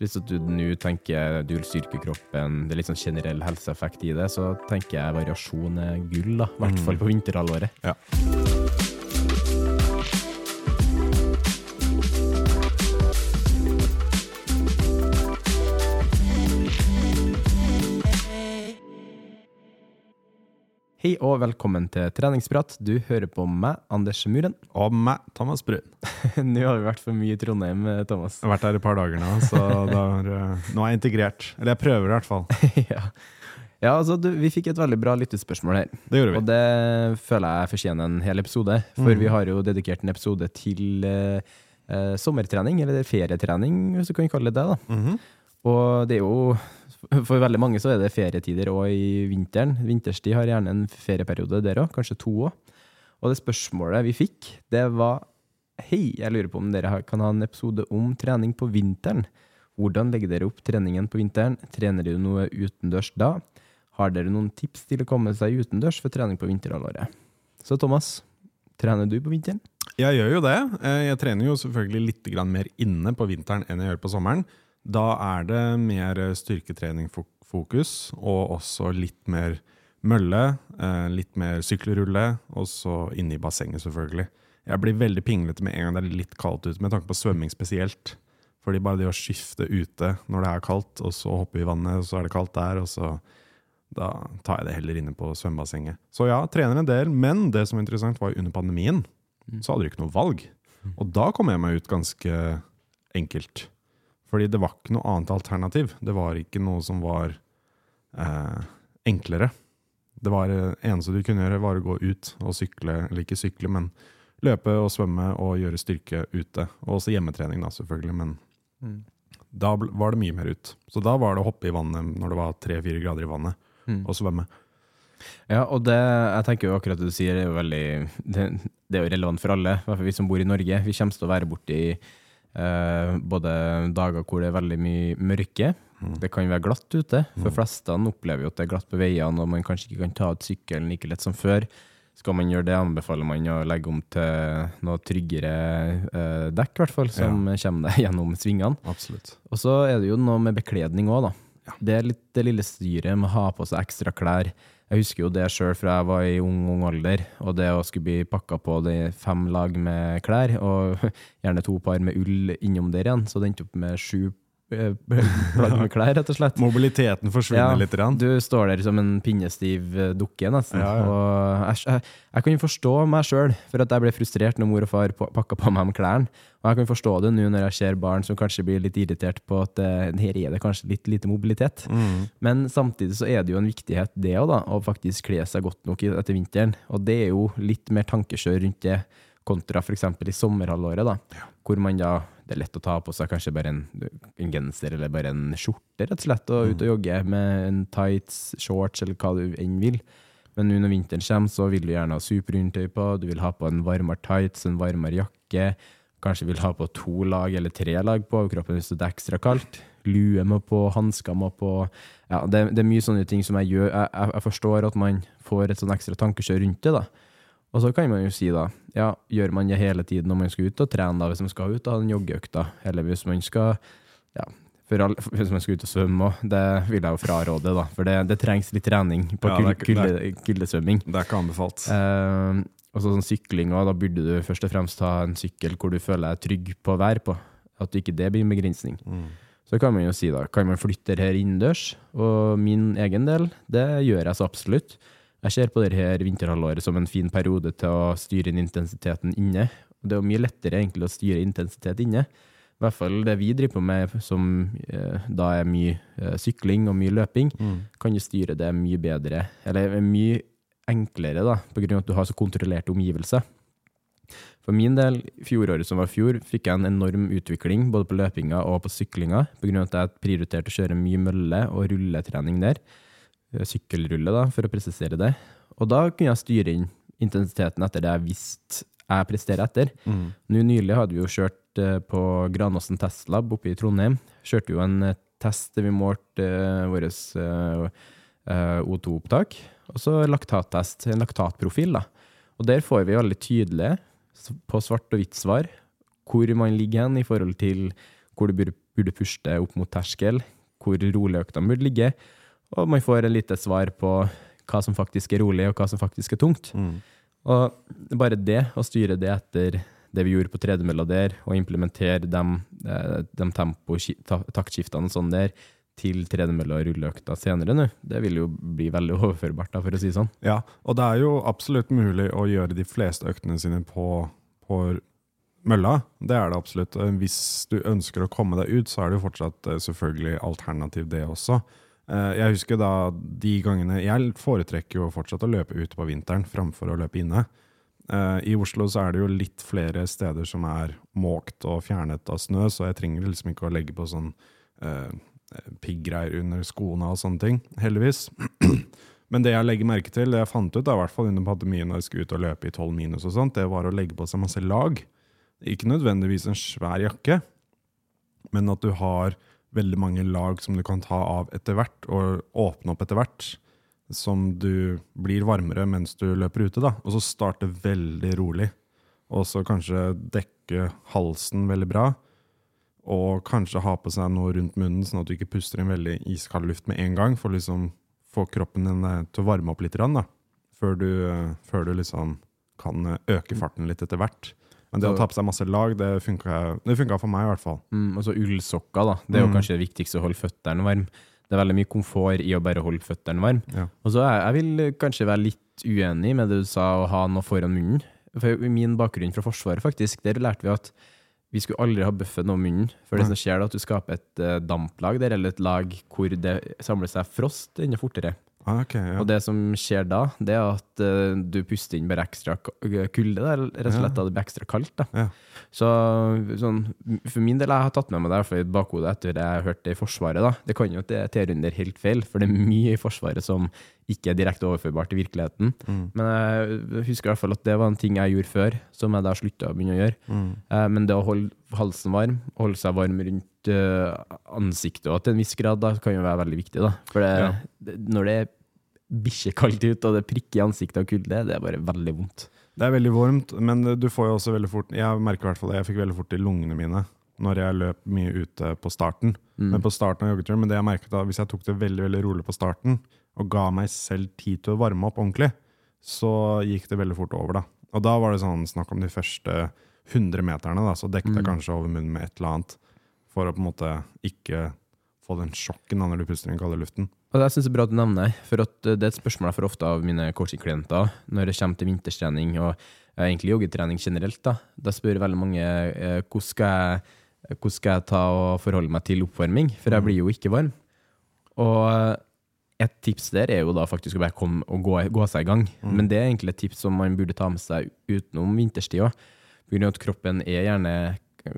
Hvis du nå tenker du vil styrke kroppen, det er litt sånn generell helseeffekt i det, så tenker jeg variasjon er gull, da. I hvert fall på vinterhalvåret. Ja. Hei og velkommen til treningsprat. Du hører på meg, Anders Muren. Og meg, Thomas Brun. nå har vi vært for mye i Trondheim, eh, Thomas. Jeg har vært her et par dager nå, så har, eh, nå er jeg integrert. Eller jeg prøver i hvert fall. ja. ja, altså du, Vi fikk et veldig bra lyttespørsmål her. Det gjorde vi. Og det føler jeg fortjener en hel episode. For Mm. vi har jo dedikert en episode til eh, eh, sommertrening, eller ferietrening, hvis du kan kalle det det. da. Mhm. Og det er jo For veldig mange så er det ferietider òg i vinteren. Vinterstid har gjerne en ferieperiode der òg, kanskje to òg. Og det spørsmålet vi fikk, det var Hei, jeg lurer på om dere kan ha en episode om trening på vinteren. Hvordan legger dere opp treningen på vinteren? Trener dere noe utendørs da? Har dere noen tips til å komme seg utendørs for trening på vinterhalvåret? Så Thomas, trener du på vinteren? Jeg gjør jo det. Eh, Jeg trener jo selvfølgelig litt mer inne på vinteren enn jeg gjør på sommeren. Da er det mer styrketreningfokus, og også litt mer mølle, eh, litt mer sykkelrulle, og så inne i bassenget, selvfølgelig. Jeg blir veldig pinglete med en gang det er litt kaldt ute, med tanke på svømming spesielt. Fordi bare det å skifte ute når det er kaldt, og så hoppe i vannet, og så er det kaldt der, og så da tar jeg det heller inne på svømmebassenget. Så ja, trener en del, men det som var interessant var under pandemien, så hadde du ikke noe valg. Og da kom jeg meg ut ganske enkelt. Fordi det var ikke noe annet alternativ. Det var ikke noe som var eh, enklere. Det var eh, eneste du kunne gjøre, var å gå ut og sykle, eller ikke sykle, men løpe og svømme og gjøre styrke ute. Og også hjemmetrening, da, selvfølgelig, men da var det mye mer ut. Så da var det å hoppe i vannet når det var tre-fire grader i vannet, og svømme. Ja, og det, jeg tenker jo akkurat det du sier, er jo veldig Det, det er jo relevant for alle, i hvert fall vi som bor i Norge. Vi kommer til å være borti eh, både dager hvor det er veldig mye mørke. Det kan være glatt ute. For flestene opplever jo at det er glatt på veiene, og man kanskje ikke kan ta ut sykkelen like lett som før. Skal man gjøre det, anbefaler man å legge om til noe tryggere eh, dekk, i hvert fall, som kommer deg gjennom svingene. Absolutt. Og så er det jo noe med bekledning òg, da. Det er litt det lille styret med å ha på seg ekstra klær. Jeg husker jo det sjøl fra jeg var i ung, ung alder, og det å skulle bli pakka på de fem lag med klær, og gjerne to par med ull innom der igjen, så det endte opp med sju plagg med klær, rett og slett. Mobiliteten forsvinner litt. Rann. Du står der som en pinnestiv eh, dukke, nesten. Ja, ja. Jeg, jeg, jeg kan forstå meg sjøl for at jeg ble frustrert når mor og far pakka på meg med klærne. Og jeg kan forstå det nå når jeg ser barn som kanskje blir litt irritert på at eh, her er det kanskje litt lite mobilitet. Mm. Men samtidig så er det jo en viktighet det òg, å faktisk kle seg godt nok etter vinteren. Og det er jo litt mer tankekjør rundt det, kontra f.eks. i sommerhalvåret, da. Hvor man da Det er lett å ta på seg kanskje bare en, en genser eller bare en skjorte, rett og slett, og ut og jogge med en tights, shorts eller hva du enn vil. Men nå når vinteren kommer, så vil du gjerne ha superundertøy på, du vil ha på en varmere tights, en varmere jakke, Kanskje vil ha på to lag eller tre lag på overkroppen hvis det er ekstra kaldt. Lue må på, hansker må på. Ja, det, det, er mye sånne ting som jeg gjør. Jeg, jeg, jeg forstår at man får et sånn ekstra tankekjør rundt det. da. Og så kan man jo si, da, ja, gjør man det hele tiden når man skal ut og trene, da, hvis man skal ut og ha den joggeøkta, eller hvis man skal ja, all, hvis man skal ut og svømme òg, det vil jeg jo fraråde, da. For det, det trengs litt trening på ja, kuldesvømming. Det, det er ikke anbefalt. Eh, og så sånn sykling òg, da burde du først og fremst ha en sykkel hvor du føler deg trygg på å være på. At ikke det blir en begrensning. Mm. Så kan man jo si, da, kan man flytte her innendørs? Og min egen del, det gjør jeg så absolutt. Jeg ser på det her vinterhalvåret som en fin periode til å styre inn intensiteten inne. Det er jo mye lettere egentlig å styre intensitet inne. I hvert fall det vi driver på med, som eh, da er mye eh, sykling og mye løping, mm. kan jo styre det mye bedre, eller mye enklere, da, på grunn av at du har så kontrollerte omgivelser. For min del, fjoråret som var fjor, fikk jeg en enorm utvikling både på løpinga og på syklinga, på grunn av at jeg prioriterte å kjøre mye mølle og rulletrening der. Eh, sykkelrulle, da, for å presisere det. Og da kunne jeg styre inn intensiteten etter det jeg visste jeg presterer etter. Mm. Nå Nylig hadde vi jo kjørt uh, på Granåsen Testlab oppe i Trondheim. Kjørte jo en uh, test der vi målte uh, vårt O2-opptak. Og så laktattest, en laktatprofil. da. Og der får vi veldig tydelig, på svart og hvitt svar, hvor man ligger hen i forhold til hvor du burde puste opp mot terskel, hvor rolig økta burde ligge, og man får et lite svar på hva som faktisk er rolig, og hva som faktisk er tungt. Mm. Og bare det, å styre det etter det vi gjorde på tredemølla der, og implementere de, eh, de tempo, taktskiftene sånn der, til tredemølla og rulleøkta senere nå. Det vil jo bli veldig overførbart, da, for å si sånn. Ja, og det er jo absolutt mulig å gjøre de fleste øktene sine på, på mølla. Det er det absolutt. Hvis du ønsker å komme deg ut, så er det jo fortsatt eh, selvfølgelig alternativ, det også. Eh, jeg husker da de gangene Jeg foretrekker jo fortsatt å løpe ute på vinteren framfor å løpe inne. Eh, I Oslo så er det jo litt flere steder som er måkt og fjernet av snø, så jeg trenger liksom ikke å legge på sånn piggreier under skoene og sånne ting, heldigvis. Men det jeg legger merke til, det jeg fant ut da, i hvert fall under pandemien når jeg skulle ut og løpe i 12 minus, og sånt, det var å legge på seg masse lag. Ikke nødvendigvis en svær jakke, men at du har veldig mange lag som du kan ta av etter hvert, og åpne opp etter hvert. Som du blir varmere mens du løper ute. da, Og så starte veldig rolig. Og så kanskje dekke halsen veldig bra og kanskje ha på seg noe rundt munnen, sånn at du ikke puster inn veldig iskald luft med en gang, for liksom få kroppen din eh, til å varme opp litt, da, før, du, eh, før du liksom kan eh, øke farten litt etter hvert. Men det å ta på seg masse lag, det funka for meg i hvert fall. Mm, og så ullsokker, da. Det er jo mm. kanskje det viktigste, å holde føttene varme. Det er veldig mye komfort i å bare holde føttene varme. Ja. Og så jeg, jeg vil kanskje være litt uenig med det du sa, å ha noe foran munnen. For min bakgrunn fra Forsvaret, faktisk, der lærte vi at vi skulle aldri ha bøffet noe munnen. For det som skjer, er at du skaper et uh, damplag der, eller et lag hvor det samler seg frost enda fortere. Ah, okay, ja. Og det som skjer da, det er at uh, du puster inn bare ekstra kulde. Der, rett og slett ja. det blir ekstra kaldt. da. Ja. Så sånn, For min del jeg har tatt med meg det i bakhodet etter det jeg hørte det i Forsvaret. da. Det kan jo ikke tere under helt feil, for det er mye i Forsvaret som ikke er direkte overførbart til virkeligheten. Mm. Men jeg husker i hvert fall at det var en ting jeg gjorde før, som jeg da slutta å begynne å gjøre. Mm. Uh, men det å holde halsen varm, holde seg varm rundt uh, ansiktet og til en viss grad, da kan jo være veldig viktig. da. For det, ja. det, når det er bikkjekaldt ut og det prikker i ansiktet av kulde, det er bare veldig vondt. Det er veldig varmt, men du får jo også veldig fort Jeg merker i hvert fall det, jeg fikk veldig fort i lungene mine når jeg løp mye ute på starten. Mm. Men på starten av joggeturen, men det jeg merket da, hvis jeg tok det veldig veldig rolig på starten, og ga meg selv tid til å varme opp ordentlig, så gikk det veldig fort over. da. Og da var det sånn snakk om de første 100 meterne, da, så dekket jeg mm. kanskje over munnen med et eller annet. For å på en måte ikke få den sjokken da når du puster inn kalde luften. Og Det synes jeg er bra at du nevner, for at det er et spørsmål jeg får ofte av mine coaching-klienter når det kommer til vinterstrening og egentlig joggetrening generelt. Da Da spør veldig mange eh, hvordan skal jeg hvordan skal jeg ta og forholde meg til oppvarming, for jeg mm. blir jo ikke varm. Og et tips der er jo da faktisk å bare komme og gå, gå seg i gang. Mm. Men det er egentlig et tips som man burde ta med seg utenom vinterstid òg. Pga. at kroppen er gjerne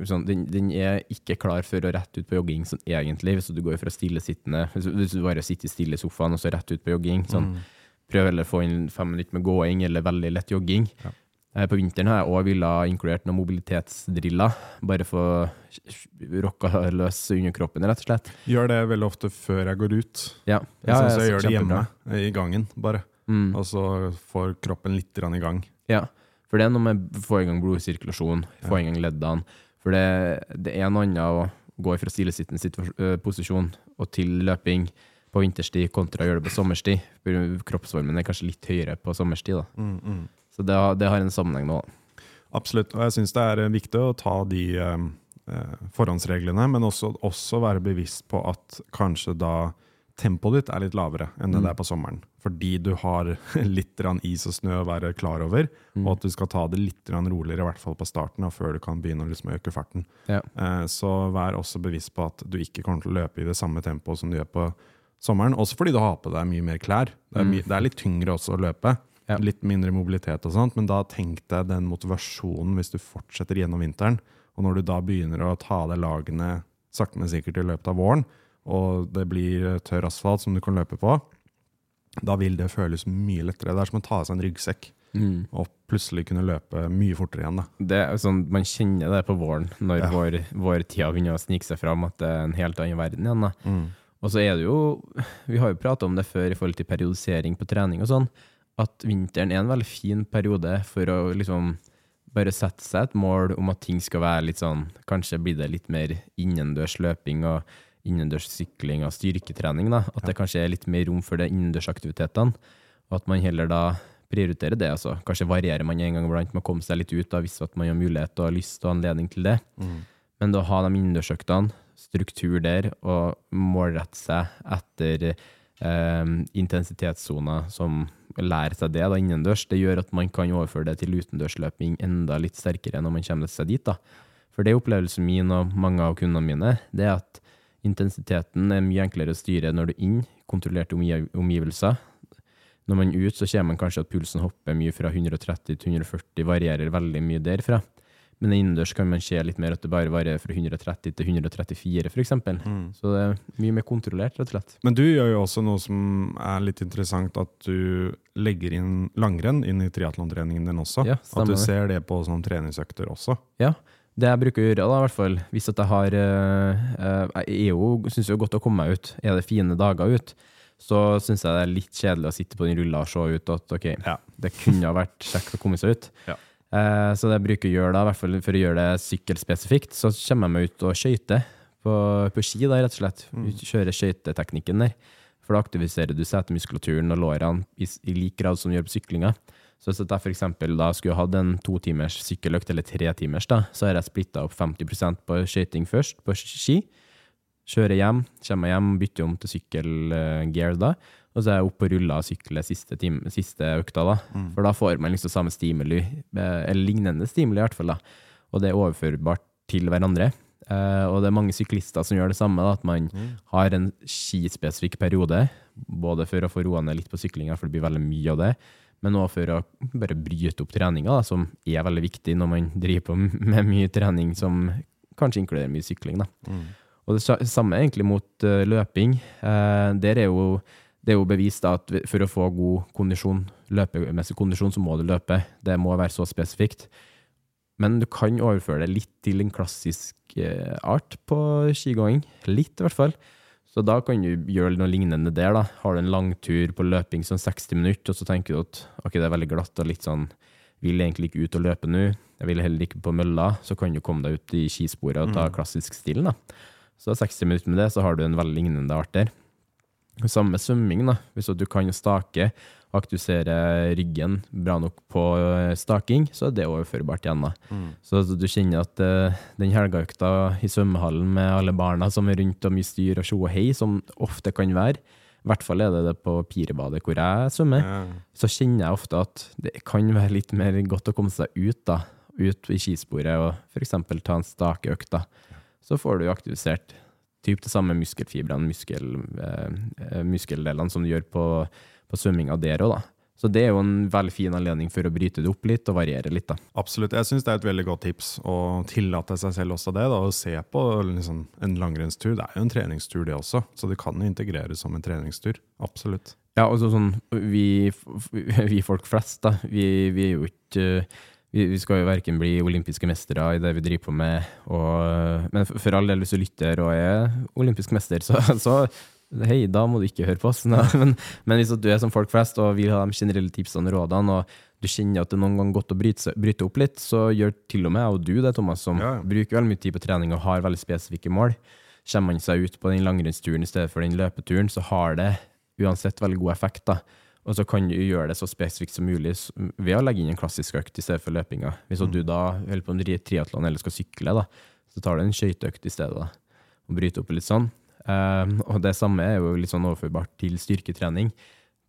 sånn, den, den, er ikke klar for å rette ut på jogging sånn egentlig, hvis du går fra stillesittende Hvis, du bare sitter stille i sofaen og så rett ut på jogging. Sånn, mm. Prøv heller å få inn fem minutter med gåing eller veldig lett jogging. Ja. Eh, På vinteren har jeg òg villet inkludert noen mobilitetsdriller, bare for å rocka løs underkroppen, rett og slett. Gjør det veldig ofte før jeg går ut. Ja, sånn så jeg jeg gjør det hjemme, i gangen, bare. Mm. Og så får kroppen litt i gang. Ja, for det er noe med å få i gang blodsirkulasjon, få i gang leddene. For det, det er noe annet å gå fra stillesittende posisjon og til løping på vinterstid kontra å gjøre det på sommerstid. Kroppsvarmen er kanskje litt høyere på sommerstid. Da. Så det, har- det har en sammenheng nå. Absolutt. Og jeg syns det er eh, viktig å ta de eh, eh, forhåndsreglene, men også, også være bevisst på at kanskje da tempoet ditt er litt lavere enn det det er på sommeren. Fordi du har litt is og snø å være klar over, og at du skal ta det litt roligere, i hvert fall på starten, før du kan begynne å liksom øke farten. Ja. Eh, Så vær også bevisst på at du ikke kommer til å løpe i det samme tempoet som du gjør på sommeren. Også fordi du har på deg mye mer klær. Det er, my det er litt tyngre også å løpe. Ja. Litt mindre mobilitet og sånt, men da tenk deg den motivasjonen hvis du fortsetter gjennom vinteren. Og når du da begynner å ta av deg lagene sakte, men sikkert i løpet av våren, og det blir tørr asfalt som du kan løpe på, da vil det føles mye lettere. Det er som å ta av seg en ryggsekk og plutselig kunne løpe mye fortere igjen. Da. Det er sånn, man kjenner det på våren, når Ja. vår, vår tida begynner å snike seg fram, at det er en helt annen verden igjen. Da. Mm. Og så er det jo, vi har jo prata om det før i forhold til periodisering på trening og sånn, at vinteren er en veldig fin periode for å liksom bare sette seg et mål om at ting skal være litt sånn Kanskje blir det litt mer innendørs løping og innendørs sykling og styrketrening. da, At det kanskje er litt mer rom for de innendørsaktivitetene. Og at man heller da prioriterer det. altså. Kanskje varierer man en gang iblant med å komme seg litt ut da, hvis at man har mulighet og lyst og anledning til det. Men da ha de innendørsøktene, struktur der, og målrette seg etter eh, intensitetssoner som lærer seg det da innendørs, det gjør at man kan overføre det til utendørsløping enda litt sterkere når man kommer seg dit. da. For det er opplevelsen min og mange av kundene mine, det er at intensiteten er mye enklere å styre når du er inn, kontrollerte omgivelser. Når man er ut, så ser man kanskje at pulsen hopper mye fra 130 til 140, varierer veldig mye derfra. Men innendørs kan man se litt mer at det bare varer fra 130 til 134, f.eks. Så det er mye mer kontrollert, rett og slett. Men du gjør jo også noe som er litt interessant, at du legger inn langrenn inn i triatlontreningen din også. Ja, at du ser det på sånne treningsøkter også. Ja, det jeg bruker å gjøre, da, i hvert fall, hvis at jeg har eh, eh, Jeg er jo, syns jo godt å komme meg ut. Er det fine dager ut, så syns jeg det er litt kjedelig å sitte på den rulla og se ut at ok, Ja. det kunne ha vært kjekt å komme seg ut. Ja. Eh, så det jeg bruker å gjøre da, i hvert fall for å gjøre det sykkelspesifikt, så kommer jeg meg ut og skøyter på, på ski, da, rett og slett. Kjører skøyteteknikken der. For da aktiviserer du setemuskulaturen og lårene i, i lik grad som du gjør på syklinga. Så hvis jeg eksempel da skulle hatt en to timers sykkeløkt, eller tre timers, da, så har jeg splitta opp 50% på skøyting først, på ski. Kjører hjem, kommer hjem, bytter om til sykkelgear da. Og så er jeg oppe og ruller og sykler siste, time, siste økta, da. For da får man liksom samme stimuli, eh, eller lignende stimuli i hvert fall, da. Og det er overførbart til hverandre. Uh, og det er mange syklister som gjør det samme, da, at man har en skispesifikk periode, både for å få roa ned litt på syklinga, for det blir veldig mye av det, men òg for å bare bryte opp treninga, da, som er veldig viktig når man driver på med mye trening som kanskje inkluderer mye sykling. da. Og det samme egentlig mot uh, løping. Uh, der er jo, det er jo bevist da, at for å få god kondisjon, løpemessig kondisjon, så må du løpe. Det må være så spesifikt. Men du kan overføre det litt til en klassisk eh, art på skigåing. Litt, i hvert fall. Så da kan du gjøre noe lignende der. da. Har du en langtur på løping sånn 60 minutter, og så tenker du at ok, det er veldig glatt og litt sånn Vil egentlig ikke ut og løpe nå. Jeg vil heller ikke på mølla. Så kan du komme deg ut i skisporet og ta klassisk stil. da. Så 60 minutter med det, så har du en veldig lignende art der. Samme med svømming, da. Hvis du kan stake og aktivisere ryggen bra nok på eh, staking, så er det overførbart igjen. da. Så du kjenner at uh, den helgeøkta i svømmehallen med alle barna som er rundt og mye styr og tjo og hei, som ofte kan være, i hvert fall er det det på Pirebadet hvor jeg svømmer, så kjenner jeg ofte at det kan være litt mer godt å komme seg ut, da. Ut i skisporet og f.eks. ta en stakeøkt. da. Så får du aktivisert typ det samme muskelfibrene, muskel, eh, eh, muskeldelene som du gjør på, på svømminga der òg, da. Så det er jo en veldig fin anledning for å bryte det opp litt og variere litt, da. Absolutt. Jeg syns det er et veldig godt tips å tillate seg selv også det. da, Å se på liksom, en langrennstur. Det er jo en treningstur, det også. Så det kan jo integreres som en treningstur. Absolutt. Ja, altså sånn, vi, vi folk flest, da, vi, vi er jo ikke vi, vi skal jo verken bli olympiske mestere i det vi driver på med, og, men for, for all del, hvis du lytter og er olympisk mester, så, så hei, da må du ikke høre på oss. Nei, men, men hvis du er som folk flest og vil ha de generelle tipsene og rådene, og du kjenner at det noen gang er godt å bryte, bryte opp litt, så gjør til og med jeg og du det, Thomas, som Ja, ja. bruker veldig mye tid på trening og har veldig spesifikke mål. Kommer man seg ut på den langrennsturen i stedet for den løpeturen, så har det uansett veldig god effekt. da. Og så kan du gjøre det så spesifikt som mulig ved å legge inn en klassisk økt i stedet for løpinga. Hvis du da holder på med triatlon eller skal sykle, da, så tar du en skøyteøkt i stedet. da, Og bryter opp litt sånn. Um, og det samme er jo litt sånn overførbart til styrketrening.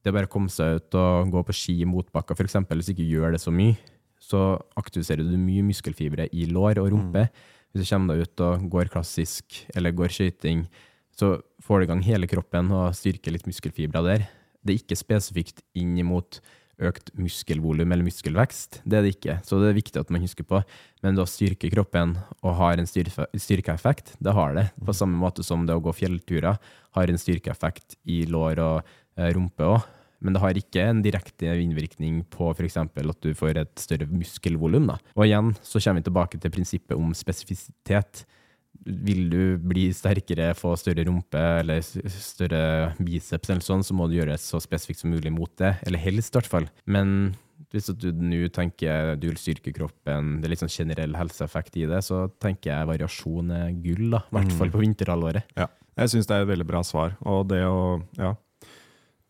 Det er bare å komme seg ut og gå på ski i motbakka, f.eks. Hvis du ikke gjør det så mye, så aktiviserer du mye muskelfibre i lår og rumpe. Hvis du kommer deg ut og går klassisk, eller går skøyting, så får du i gang hele kroppen og styrker litt muskelfibre der. Det er ikke spesifikt inn mot økt muskelvolum eller muskelvekst. Det er det ikke, så det er viktig at man husker på. Men det å styrke kroppen og har en styrkeeffekt, det har det. På samme måte som det å gå fjellturer har en styrkeeffekt i lår og eh, rumpe òg. Men det har ikke en direkte innvirkning på f.eks. at du får et større muskelvolum. Og igjen så kommer vi tilbake til prinsippet om spesifisitet. Vil du bli sterkere, få større rumpe eller større biceps, eller sånn, så må du gjøre det så spesifikt som mulig mot det. Eller helst, i hvert fall. Men hvis du nå tenker du vil styrke kroppen, det er litt sånn generell helseeffekt i det, så tenker jeg variasjon er gull, da. I hvert fall på vinterhalvåret. Ja, jeg syns det er et veldig bra svar. Og det å ja,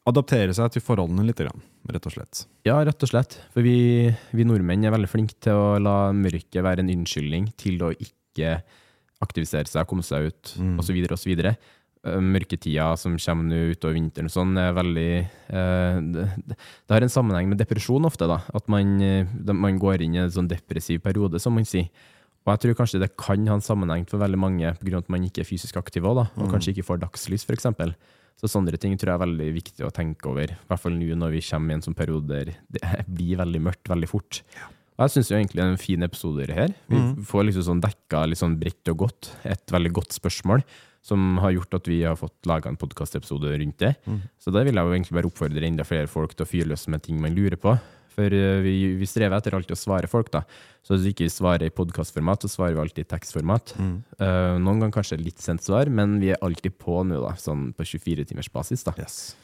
adaptere seg til forholdene litt, rett og slett. Ja, rett og slett. For vi, vi nordmenn er veldig flinke til å la mørket være en unnskyldning til å ikke aktivisere seg, komme seg ut, Mm. osv., osv. Eh, Mørketida som kommer nå utover vinteren og sånn, er veldig eh, det, det har en sammenheng med depresjon ofte, da. At man, eh, man går inn i en sånn depressiv periode, som man sier. Og jeg tror kanskje det kan ha en sammenheng for veldig mange pga. at man ikke er fysisk aktiv òg, og kanskje ikke får dagslys, f.eks. Så sånne ting tror jeg er veldig viktig å tenke over, i hvert fall nå når vi kommer i en sånn periode der det blir veldig mørkt veldig fort. Og jeg syns egentlig det er en fin episode her. Vi får liksom sånn dekka litt sånn bredt og godt et veldig godt spørsmål som har gjort at vi har fått laga en podkastepisode rundt det. Så da vil jeg jo egentlig bare oppfordre enda flere folk til å fyre løs med ting man lurer på. For eh, vi, vi strever etter alltid å svare folk, da. Så hvis vi ikke svarer i podkastformat, så svarer vi alltid i tekstformat. Eh, noen ganger kanskje litt sent svar, men vi er alltid på nå, da. Sånn på 24 timers basis, da.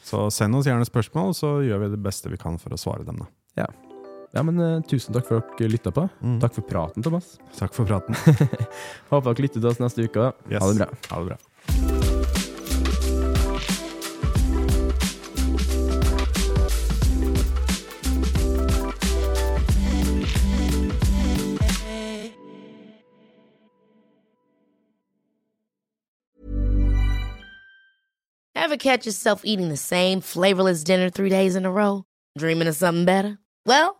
Så send oss gjerne spørsmål, så gjør vi det beste vi kan for å svare dem. da. Ja. Ja, men eh, tusen takk for at dere lytta på. Takk for praten, Thomas. Takk for praten. Håper dere lytter til oss neste uke. Yes. Ha det bra. Ha det bra. Ever catch yourself eating the same flavorless dinner three days in a row? Dreaming of something better? Well,